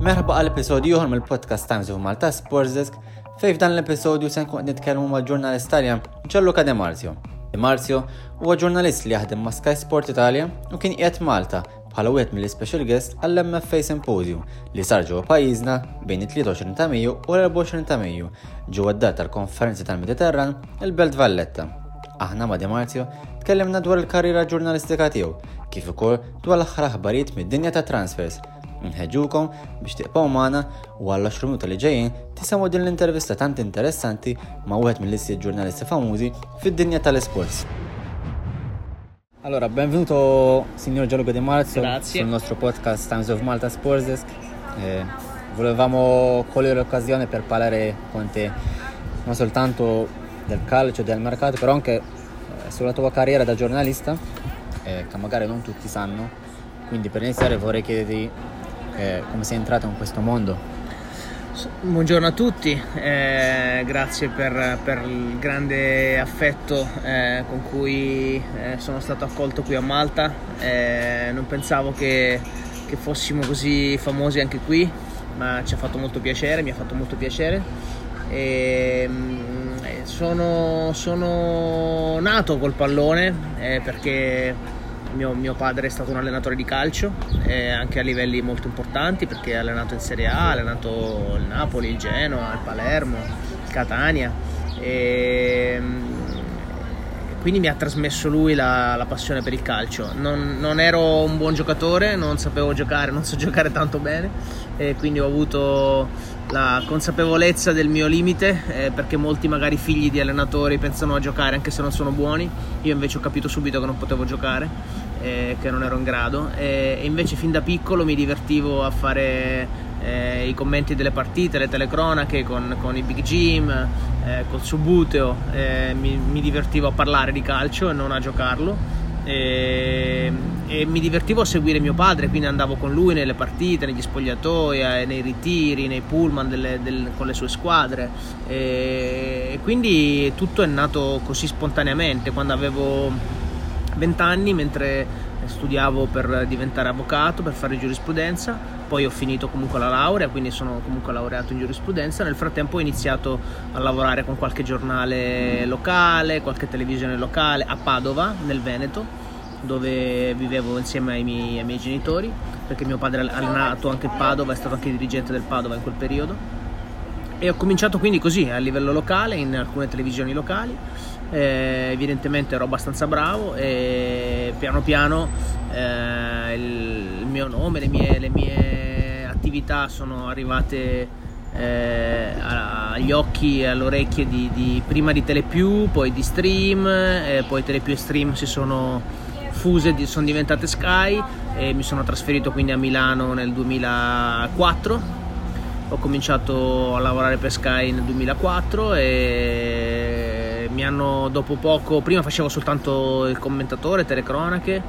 Merħba għal episodju ieħor mill-podcast Times of Malta Sports Desk fejn f'dan l-episodju se nkun nitkellmu mal-ġurnalist Taljan ġalluka De Marzio. De Marzio huwa ġurnalist li jaħdem ma' Sky Sport Italia u kien qiegħed Malta bħala wieħed mill-Special Guest għall-MFA Symposium li sar ġewwa pajjiżna bejn it-23 ta' Mejju u l-24 ta' Mejju ġewwa d tal-Konferenzi tal-Mediterran il-Belt Valletta. Aħna ma' Marzio tkellimna dwar il-karriera ġurnalistika tiegħu kif ukoll dwar l-aħħar aħbarijiet mid-dinja ta' transfers Nħeġukom biex tiqpaw magħna u għalla minuta li ġejjin tisamu din l-intervista tant interessanti ma' wieħed mill-listi ġurnalisti famużi fid-dinja tal-esports. Allora, benvenuto signor Gianluca Di Marzio Grazie. sul nostro podcast Times of Malta Sports Desk. Eh, volevamo cogliere l'occasione per parlare con te non soltanto del calcio, del mercato, però anche eh, sulla tua carriera da giornalista, eh, che magari non tutti sanno. Quindi per iniziare vorrei chiederti eh, come sei entrato in questo mondo. Buongiorno a tutti, eh, grazie per, per il grande affetto eh, con cui eh, sono stato accolto qui a Malta. Eh, non pensavo che, che fossimo così famosi anche qui, ma ci ha fatto molto piacere, mi ha fatto molto piacere. E, mm, eh, sono, sono nato col pallone eh, perché mio, mio padre è stato un allenatore di calcio, eh, anche a livelli molto importanti perché ha allenato in Serie A, ha allenato il Napoli, il Genoa, il Palermo, il Catania. E, mm, quindi mi ha trasmesso lui la, la passione per il calcio. Non, non ero un buon giocatore, non sapevo giocare, non so giocare tanto bene, e quindi ho avuto la consapevolezza del mio limite, eh, perché molti magari figli di allenatori pensano a giocare anche se non sono buoni, io invece ho capito subito che non potevo giocare, eh, che non ero in grado, e, e invece fin da piccolo mi divertivo a fare eh, i commenti delle partite, le telecronache con, con i Big Jim, eh, col Subuteo, eh, mi, mi divertivo a parlare di calcio e non a giocarlo. E, e mi divertivo a seguire mio padre, quindi andavo con lui nelle partite, negli spogliatoi, eh, nei ritiri, nei pullman delle- del- con le sue squadre. E, e quindi tutto è nato così spontaneamente. Quando avevo 20 anni, mentre studiavo per diventare avvocato, per fare giurisprudenza, poi ho finito comunque la laurea, quindi sono comunque laureato in giurisprudenza. Nel frattempo ho iniziato a lavorare con qualche giornale locale, qualche televisione locale a Padova, nel Veneto, dove vivevo insieme ai miei, ai miei genitori, perché mio padre ha allenato anche il Padova, è stato anche dirigente del Padova in quel periodo. E ho cominciato quindi così a livello locale, in alcune televisioni locali. Eh, evidentemente ero abbastanza bravo e piano piano eh, il mio nome, le mie, le mie attività sono arrivate eh, agli occhi e alle orecchie di, di- prima di Telepiù, poi di Stream, eh, poi Telepiù e Stream si sono fuse, di- sono diventate Sky e mi sono trasferito quindi a Milano nel 2004 ho cominciato a lavorare per Sky nel 2004 e mi hanno dopo poco, prima facevo soltanto il commentatore, telecronache,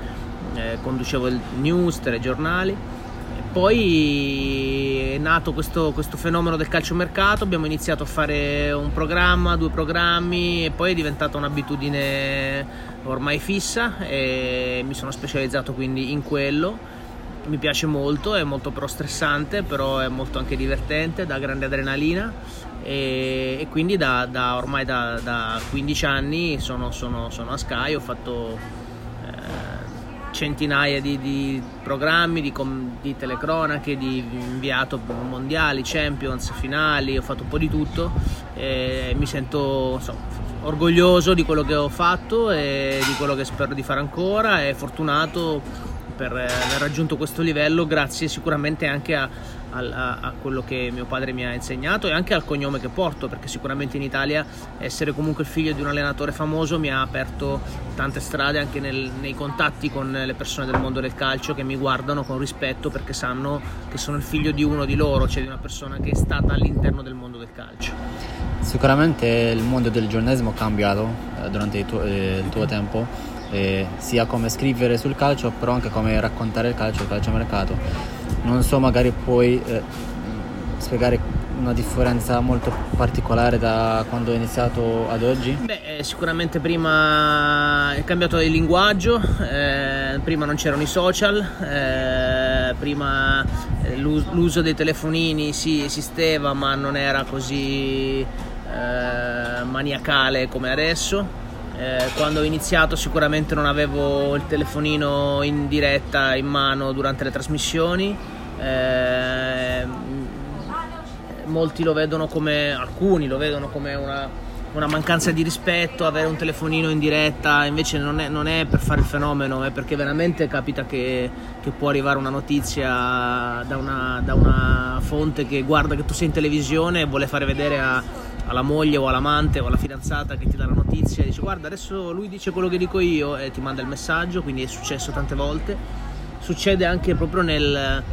eh, conducevo il news, telegiornali, poi è nato questo, questo fenomeno del calciomercato, abbiamo iniziato a fare un programma, due programmi e poi è diventata un'abitudine ormai fissa e mi sono specializzato quindi in quello. Mi piace molto, è molto però stressante, però è molto anche divertente, dà grande adrenalina e, e quindi da, da- ormai da, da 15 anni sono, sono- sono a Sky, ho fatto centinaia di, di programmi, di, di telecronache, di inviato mondiali, champions, finali, ho fatto un po' di tutto. E mi sento insomma, orgoglioso di quello che ho fatto e di quello che spero di fare ancora. E fortunato per aver raggiunto questo livello grazie sicuramente anche a, al- a- a quello che mio padre mi ha insegnato e anche al cognome che porto perché sicuramente in Italia essere comunque il figlio di un allenatore famoso mi ha aperto tante strade anche nel- nei contatti con le persone del mondo del calcio che mi guardano con rispetto perché sanno che sono il figlio di uno di loro, cioè di una persona che è stata all'interno del mondo del calcio. Sicuramente il mondo del giornalismo è cambiato eh, durante il tuo, eh, il tuo tempo, eh, sia come scrivere sul calcio, però anche come raccontare il calcio, il calciomercato. Non so, magari puoi eh, spiegare una differenza molto particolare da quando hai iniziato ad oggi? Beh, eh, sicuramente prima è cambiato il linguaggio, eh, prima non c'erano i social, eh, prima eh, l'uso dei telefonini sì esisteva ma non era così eh, maniacale come adesso. Eh, quando ho iniziato sicuramente non avevo il telefonino in diretta in mano durante le trasmissioni. Eh, molti lo vedono come, alcuni lo vedono come una, una, mancanza di rispetto, avere un telefonino in diretta, invece non è, non è per fare il fenomeno, è perché veramente capita che, che può arrivare una notizia da una, da una, fonte che guarda che tu sei in televisione e vuole fare vedere a, alla moglie o all'amante o alla fidanzata che ti dà la notizia e dice guarda adesso lui dice quello che dico io e ti manda il messaggio, quindi è successo tante volte. Succede anche proprio nel,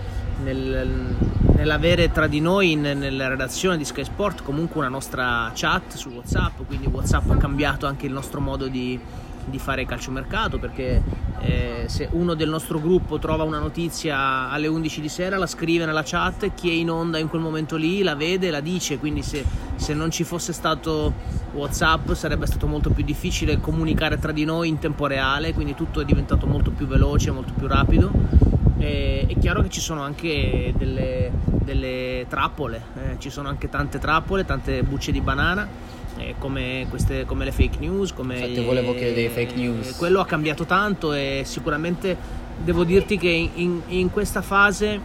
nel nell'avere tra di noi in, nella redazione di Sky Sport comunque una nostra chat su Whatsapp, quindi Whatsapp ha cambiato anche il nostro modo di, di fare calciomercato perché eh, se uno del nostro gruppo trova una notizia alle 11 di sera la scrive nella chat chi è in onda in quel momento lì la vede e la dice quindi se, se non ci fosse stato Whatsapp sarebbe stato molto più difficile comunicare tra di noi in tempo reale quindi tutto è diventato molto più veloce molto più rapido e, è chiaro che ci sono anche delle, delle trappole, eh, ci sono anche tante trappole, tante bucce di banana. Eh, come, queste, come, le fake news. Come, Infatti volevo chiedere fake news. quello ha cambiato tanto e sicuramente devo dirti che in, in questa fase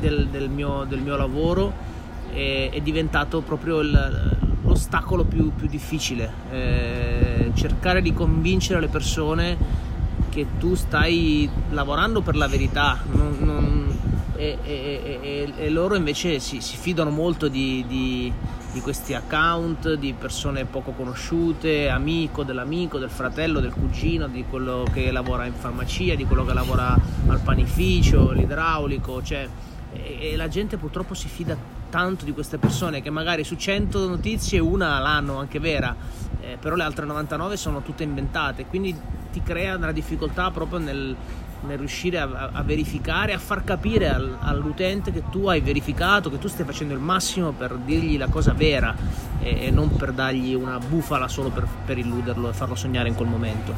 del, del, mio, del mio, lavoro è, è diventato proprio il, l'ostacolo più, più difficile. Eh, cercare di convincere le persone che tu stai lavorando per la verità non, non, e, e, e, e, loro invece si, si fidano molto di, di, di, questi account, di persone poco conosciute, amico dell'amico, del fratello, del cugino, di quello che lavora in farmacia, di quello che lavora al panificio, l'idraulico, cioè, e, la gente purtroppo si fida tanto di queste persone che magari su 100 notizie una l'hanno anche vera, eh, però le altre 99 sono tutte inventate, quindi ti crea una difficoltà proprio nel, nel riuscire a, a, verificare, a far capire al, all'utente che tu hai verificato, che tu stai facendo il massimo per dirgli la cosa vera e, e non per dargli una bufala solo per, per illuderlo e farlo sognare in quel momento.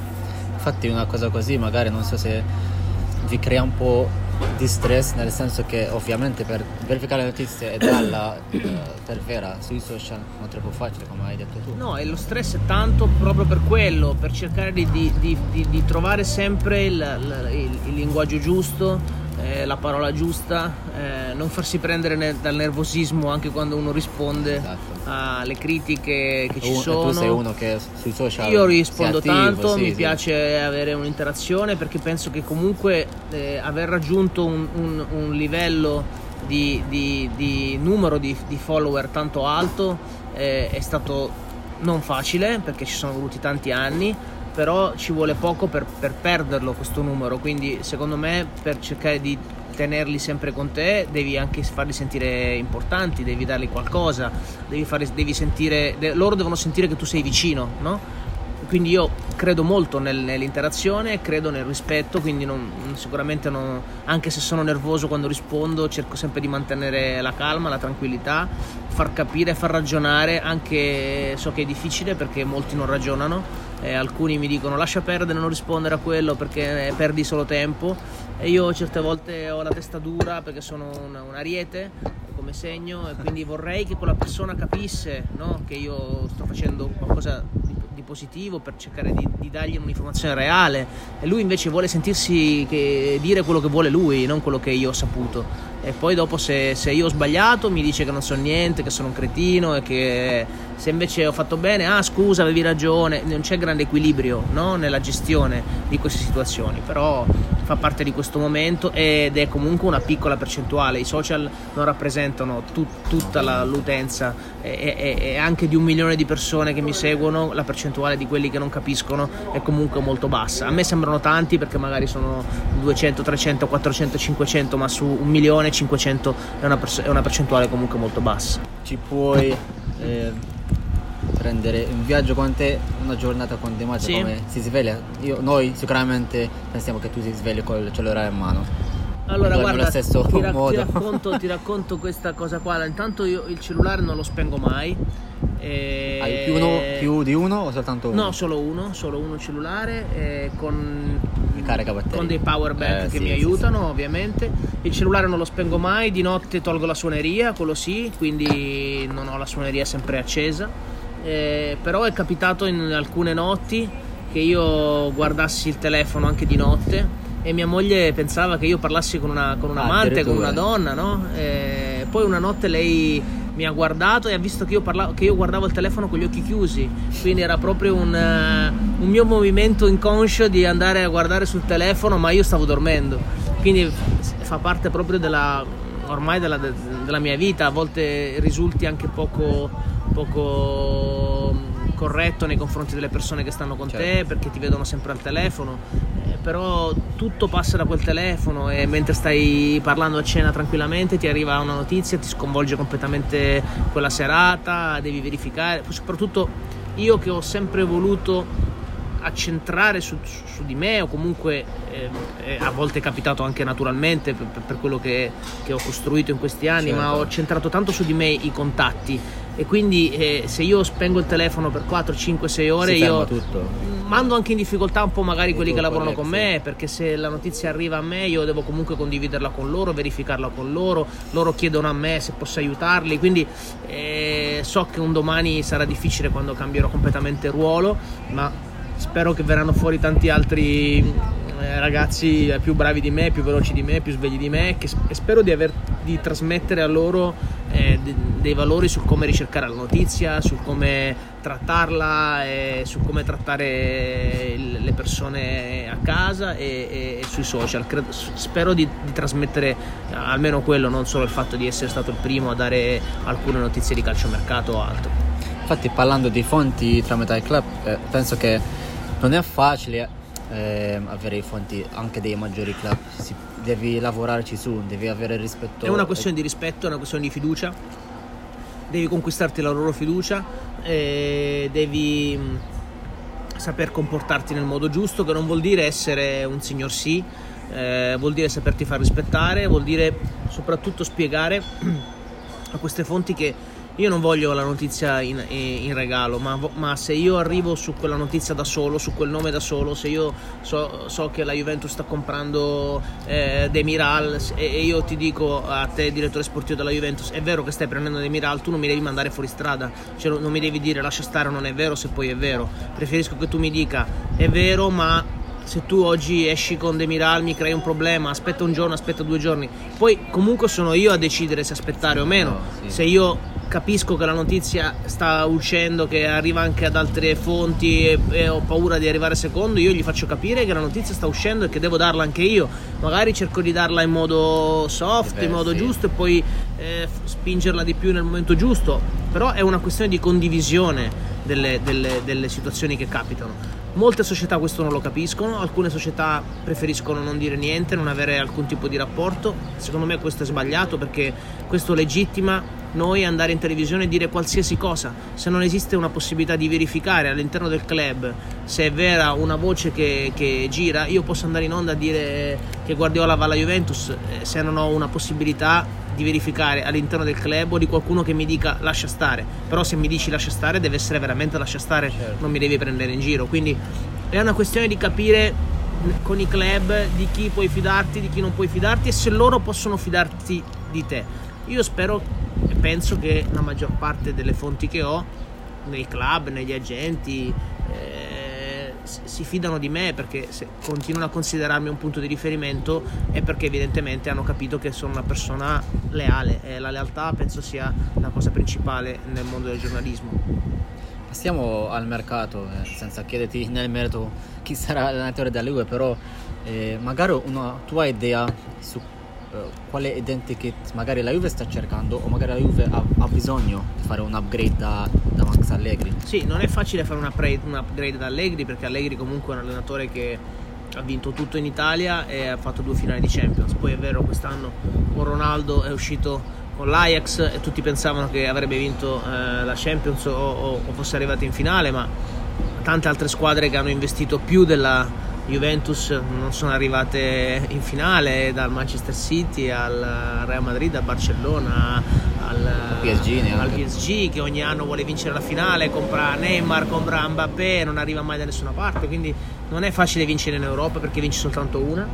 Infatti una cosa così magari non so se vi crea un po' di stress nel senso che ovviamente per verificare le notizie e darla eh, per vera sui social non è troppo facile come hai detto tu. No e lo stress è tanto proprio per quello per cercare di, di, di, di trovare sempre il, il, il linguaggio giusto la parola giusta, eh, non farsi prendere ne- dal nervosismo anche quando uno risponde esatto. alle critiche che ci un, sono. Tu sei uno che sui social Io rispondo attivo, tanto, sì, mi sì. piace avere un'interazione perché penso che comunque eh, aver raggiunto un, un, un livello di, di, di numero di, di, follower tanto alto eh, è stato non facile perché ci sono voluti tanti anni però ci vuole poco per, per perderlo questo numero, quindi secondo me per cercare di tenerli sempre con te devi anche farli sentire importanti, devi dargli qualcosa, devi, fare, devi sentire, loro devono sentire che tu sei vicino, no? Quindi io credo molto nel, nell'interazione, credo nel rispetto, quindi non, sicuramente non, anche se sono nervoso quando rispondo cerco sempre di mantenere la calma, la tranquillità, far capire, far ragionare, anche so che è difficile perché molti non ragionano eh, alcuni mi dicono lascia perdere, non rispondere a quello perché perdi solo tempo e io certe volte ho la testa dura perché sono un, un ariete come segno e quindi vorrei che quella persona capisse no? che io sto facendo qualcosa di, positivo per cercare di, di, dargli un'informazione reale. E lui invece vuole sentirsi che, dire quello che vuole lui, non quello che io ho saputo. E poi dopo se, se, io ho sbagliato mi dice che non so niente, che sono un cretino e che se invece ho fatto bene, ah scusa avevi ragione, non c'è grande equilibrio no? nella gestione di queste situazioni, però fa parte di questo momento ed è comunque una piccola percentuale, i social non rappresentano tut, tutta la, l'utenza e, e, e, anche di un milione di persone che mi seguono, la percentuale di quelli che non capiscono è comunque molto bassa, a me sembrano tanti perché magari sono 200, 300, 400, 500, ma su un milione 500 è una, pers- è una percentuale comunque molto bassa. Ci puoi... Eh prendere un viaggio con te una giornata con De Maggio sì. come si sveglia Io, noi sicuramente pensiamo che tu si svegli con il cellulare in mano Allora, guarda, ti, ra- ti racconto, ti racconto questa cosa qua. Intanto io il cellulare non lo spengo mai. e- Hai più, uno, più di uno o soltanto uno? No, solo uno, solo uno cellulare con, con dei power bank Eh, che sì, mi sì, aiutano ovviamente. Il cellulare non lo spengo mai, di notte tolgo la suoneria, quello sì, quindi non ho la suoneria sempre accesa. Eh, però è capitato in alcune notti che io guardassi il telefono anche di notte e mia moglie pensava che io parlassi con una, con un Ah, amante, con addirittura. una donna, no? Eh, poi una notte lei mi ha guardato e ha visto che io, parlavo, che io guardavo il telefono con gli occhi chiusi, quindi era proprio un, eh, un mio movimento inconscio di andare a guardare sul telefono, ma io stavo dormendo, quindi fa parte proprio della, ormai della, della mia vita, a volte risulti anche poco, poco mm, corretto nei confronti delle persone che stanno con te Certo. perché ti vedono sempre al telefono, eh, però tutto passa da quel telefono e mentre stai parlando a cena tranquillamente ti arriva una notizia, ti sconvolge completamente quella serata, devi verificare, soprattutto io che ho sempre voluto accentrare su, su- su di me o comunque eh, eh, a volte è capitato anche naturalmente per, per- quello che, che ho costruito in questi anni, ma Certo. ho centrato tanto su di me i contatti e quindi eh, se io spengo il telefono per 4, 5, 6 ore io tutto. mando anche in difficoltà un po' magari I quelli che lavorano con me perché se la notizia arriva a me io devo comunque condividerla con loro, verificarla con loro, loro chiedono a me se posso aiutarli, quindi eh, so che un domani sarà difficile quando cambierò completamente ruolo, ma spero che verranno fuori tanti altri eh, ragazzi più bravi di me, più veloci di me, più svegli di me che, e spero di, aver, di trasmettere a loro eh, de- dei valori su come ricercare la notizia, su come trattarla, e su come trattare il- le persone a casa e, e sui social. Credo- spero di, di trasmettere eh, almeno quello, non solo il fatto di essere stato il primo a dare alcune notizie di calciomercato o altro. Infatti parlando di fonti tramite iClub, eh, penso che non è facile eh, avere i fonti anche dei maggiori club, Si- devi lavorarci su, devi avere rispetto. È una questione di rispetto, è una questione di fiducia. Devi conquistarti la loro fiducia, e devi saper comportarti nel modo giusto, che non vuol dire essere un signor sì, eh, vuol dire saperti far rispettare, vuol dire soprattutto spiegare a queste fonti che io non voglio la notizia in, in regalo, ma, ma se io arrivo su quella notizia da solo, su quel nome da solo, se io so, so che la Juventus sta comprando eh, Demiral e, e io ti dico a te, direttore sportivo della Juventus, è vero che stai prendendo Demiral, tu non mi devi mandare fuori strada, cioè non mi devi dire lascia stare, non è vero se poi è vero. Preferisco che tu mi dica è vero, ma se tu oggi esci con Demiral mi crei un problema, aspetta un giorno, aspetta due giorni. Poi comunque sono io a decidere se aspettare o meno. No, sì. Se io capisco che la notizia sta uscendo, che arriva anche ad altre fonti e, e ho paura di arrivare secondo, io gli faccio capire che la notizia sta uscendo e che devo darla anche io. Magari cerco di darla in modo soft, in Diversi. modo giusto e poi eh, spingerla di più nel momento giusto. Però è una questione di condivisione delle- delle- delle situazioni che capitano. Molte società questo non lo capiscono, alcune società preferiscono non dire niente, non avere alcun tipo di rapporto. Secondo me questo è sbagliato perché questo legittima noi andare in televisione e dire qualsiasi cosa. Se non esiste una possibilità di verificare all'interno del club se è vera una voce che, che gira, io posso andare in onda a dire che Guardiola va alla Juventus eh, se non ho una possibilità di verificare all'interno del club o di qualcuno che mi dica lascia stare. Però se mi dici lascia stare deve essere veramente lascia stare, Certo. non mi devi prendere in giro. Quindi è una questione di capire con i club di chi puoi fidarti, di chi non puoi fidarti e se loro possono fidarti di te. Io spero penso che la maggior parte delle fonti che ho nei club, negli agenti eh, si fidano di me perché se continuano a considerarmi un punto di riferimento è perché evidentemente hanno capito che sono una persona leale e la lealtà penso sia la cosa principale nel mondo del giornalismo. Passiamo al mercato, eh, senza chiederti nel merito chi sarà l'allenatore della Juve, però eh, magari una tua idea su quale identikit magari la Juve sta cercando o magari la Juve ha, ha bisogno di fare un upgrade da, da Max Allegri. Sì, non è facile fare un upgrade, un upgrade da Allegri perché Allegri comunque è un allenatore che ha vinto tutto in Italia e ha fatto due finali di Champions. Poi è vero, quest'anno con Ronaldo è uscito con l'Ajax e tutti pensavano che avrebbe vinto eh, la Champions o, o- o fosse arrivato in finale, ma tante altre squadre che hanno investito più della, Juventus non sono arrivate in finale dal Manchester City al Real Madrid, al Barcellona, al PSG, al PSG che ogni anno vuole vincere la finale, compra Neymar, compra Mbappé, non arriva mai da nessuna parte, quindi non è facile vincere in Europa perché vinci soltanto una.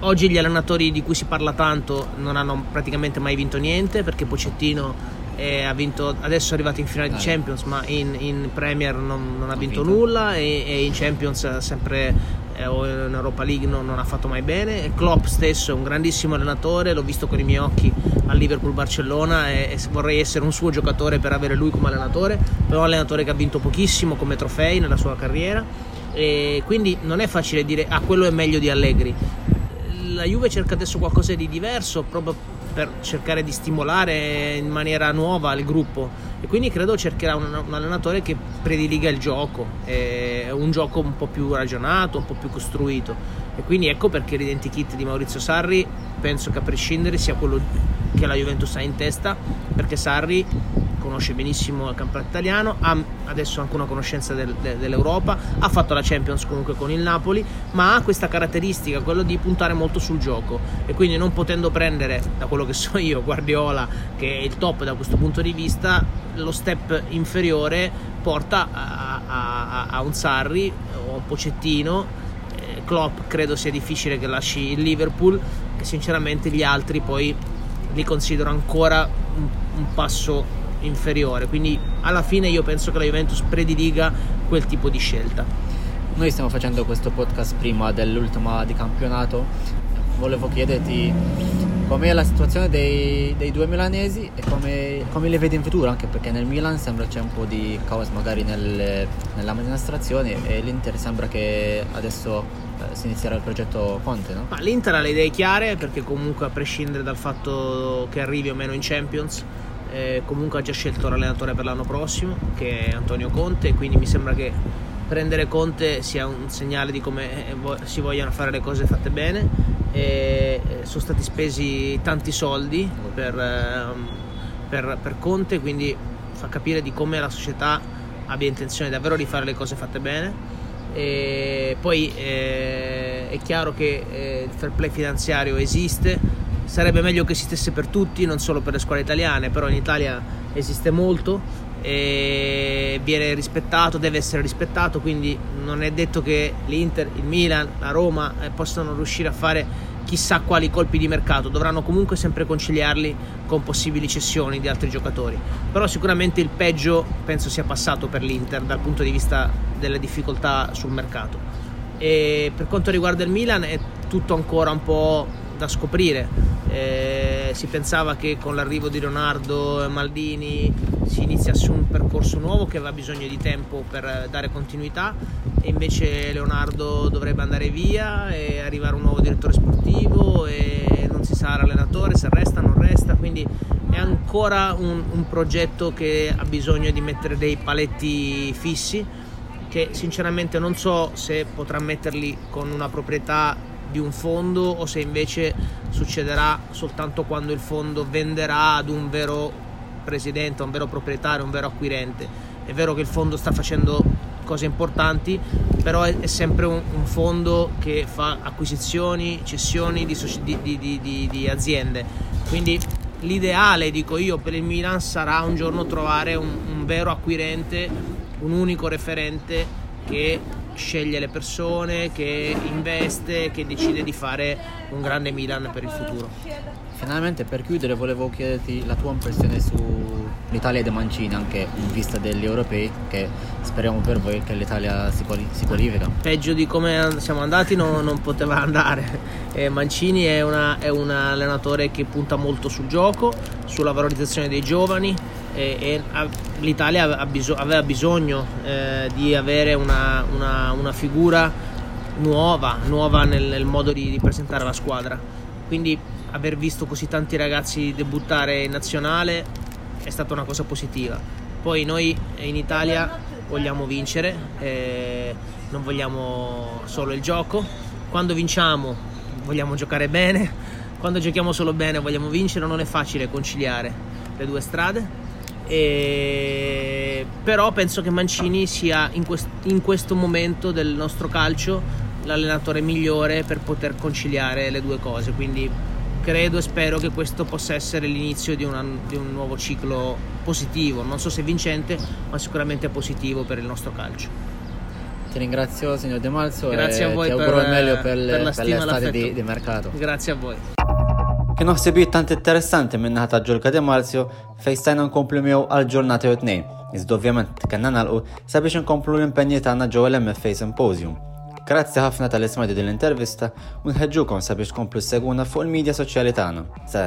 Oggi gli allenatori di cui si parla tanto non hanno praticamente mai vinto niente perché Pocettino ha vinto, adesso è arrivato in finale di Champions ma in, in Premier non, non, ha vinto, vinto. nulla e, e, in Champions sempre o in Europa League non, non, ha fatto mai bene. Klopp stesso è un grandissimo allenatore l'ho visto con i miei occhi al Liverpool Barcellona e, e vorrei essere un suo giocatore per avere lui come allenatore però è un allenatore che ha vinto pochissimo come trofei nella sua carriera. E quindi non è facile dire ah quello è meglio di Allegri la Juve cerca adesso qualcosa di diverso proprio per cercare di stimolare in maniera nuova il gruppo e quindi credo cercherà un, un allenatore che prediliga il gioco, un gioco un po' più ragionato, un po' più costruito. E quindi ecco perché l'identikit di Maurizio Sarri penso che a prescindere sia quello che la Juventus ha in testa perché Sarri conosce benissimo il campionato italiano, ha adesso anche una conoscenza del, de, dell'Europa, ha fatto la Champions comunque con il Napoli, ma ha questa caratteristica, quello di puntare molto sul gioco e quindi non potendo prendere, da quello che so io, Guardiola, che è il top da questo punto di vista, lo step inferiore porta a, a, a un Sarri o un Pocettino. Eh, Klopp credo sia difficile che lasci il Liverpool, e sinceramente gli altri poi li considero ancora un, un passo inferiore, quindi alla fine io penso che la Juventus prediliga quel tipo di scelta. Noi stiamo facendo questo podcast prima dell'ultima di campionato, volevo chiederti com'è la situazione dei, dei due milanesi e come, come, le vedi in futuro, anche perché nel Milan sembra c'è un po' di caos magari nel, nell'amministrazione e l'Inter sembra che adesso eh, si inizierà il progetto Conte, no? Ma L'Inter ha le idee chiare perché comunque a prescindere dal fatto che arrivi o meno in Champions eh, comunque ha già scelto l'allenatore per l'anno prossimo che è Antonio Conte quindi mi sembra che prendere Conte sia un segnale di come eh, si vogliano fare le cose fatte bene. E eh, sono stati spesi tanti soldi per, ehm, per, per Conte quindi fa capire di come la società abbia intenzione davvero di fare le cose fatte bene. E poi eh, è chiaro che eh, il fair play finanziario esiste sarebbe meglio che esistesse per tutti, non solo per le scuole italiane, però in Italia esiste molto e viene rispettato, deve essere rispettato, quindi non è detto che l'Inter, il Milan, la Roma eh, possano riuscire a fare chissà quali colpi di mercato, dovranno comunque sempre conciliarli con possibili cessioni di altri giocatori. Però sicuramente il peggio penso sia passato per l'Inter dal punto di vista delle difficoltà sul mercato. E per quanto riguarda il Milan è tutto ancora un po' da scoprire. Eh, si pensava che con l'arrivo di Leonardo e Maldini si iniziasse un percorso nuovo che aveva bisogno di tempo per dare continuità e invece Leonardo dovrebbe andare via e arrivare un nuovo direttore sportivo e non si sa l'allenatore se resta o non resta. Quindi è ancora un, un progetto che ha bisogno di mettere dei paletti fissi che sinceramente non so se potrà metterli con una proprietà di un fondo o se invece succederà soltanto quando il fondo venderà ad un vero presidente, un vero proprietario, un vero acquirente. È vero che il fondo sta facendo cose importanti, però è, è sempre un, un, fondo che fa acquisizioni, cessioni di, di, di, di aziende. Quindi l'ideale, dico io, per il Milan sarà un giorno trovare un, un vero acquirente, un unico referente che sceglie le persone, che investe, che decide di fare un grande Milan per il futuro. Finalmente per chiudere volevo chiederti la tua impressione sull'Italia dei Mancini anche in vista degli europei che speriamo per voi che l'Italia si, quali- si qualifica. Peggio di come siamo andati no, non poteva andare. Eh, Mancini è, una, è un allenatore che punta molto sul gioco, sulla valorizzazione dei giovani, e, e l'Italia aveva bisogno eh, di avere una, una, una, figura nuova, nuova nel, nel modo di, di, presentare la squadra. Quindi aver visto così tanti ragazzi debuttare in nazionale è stata una cosa positiva. Poi noi in Italia vogliamo vincere, eh, non vogliamo solo il gioco. Quando vinciamo vogliamo giocare bene, quando giochiamo solo bene vogliamo vincere, non è facile conciliare le due strade e... però penso che Mancini sia in, quest- in questo momento del nostro calcio l'allenatore migliore per poter conciliare le due cose. Quindi credo e spero che questo possa essere l'inizio di, una, di, un nuovo ciclo positivo, non so se vincente, ma sicuramente positivo per il nostro calcio. Ti ringrazio signor De Malzo Grazie a voi ti auguro per, il meglio per, per, per l'estate di, di mercato. Grazie a voi. Kien ħsibijiet tant interessanti minn ta' ġurka De Marzio fejn stajna nkomplu miegħu għal ġurnata u tnejn. Iżda ovvjament kellna nagħlqu sabiex inkomplu l-impenji tagħna ġew l-MFA Symposium. Grazzi ħafna tal-ismajdu din l-intervista u nħedġukom sabiex komplu seguna fuq il-medja soċjali tagħna. Sa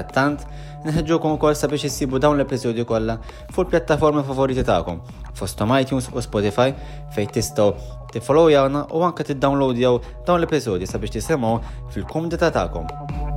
nħedġukom ukoll sabiex issibu dawn l-episodju kollha fuq il-pjattaformi favoriti tagħkom, fostom iTunes u Spotify fejn tistgħu tiffollowjawna u anke tiddownloadjaw dawn l-episodju sabiex tisimgħu fil-kumdita tagħkom.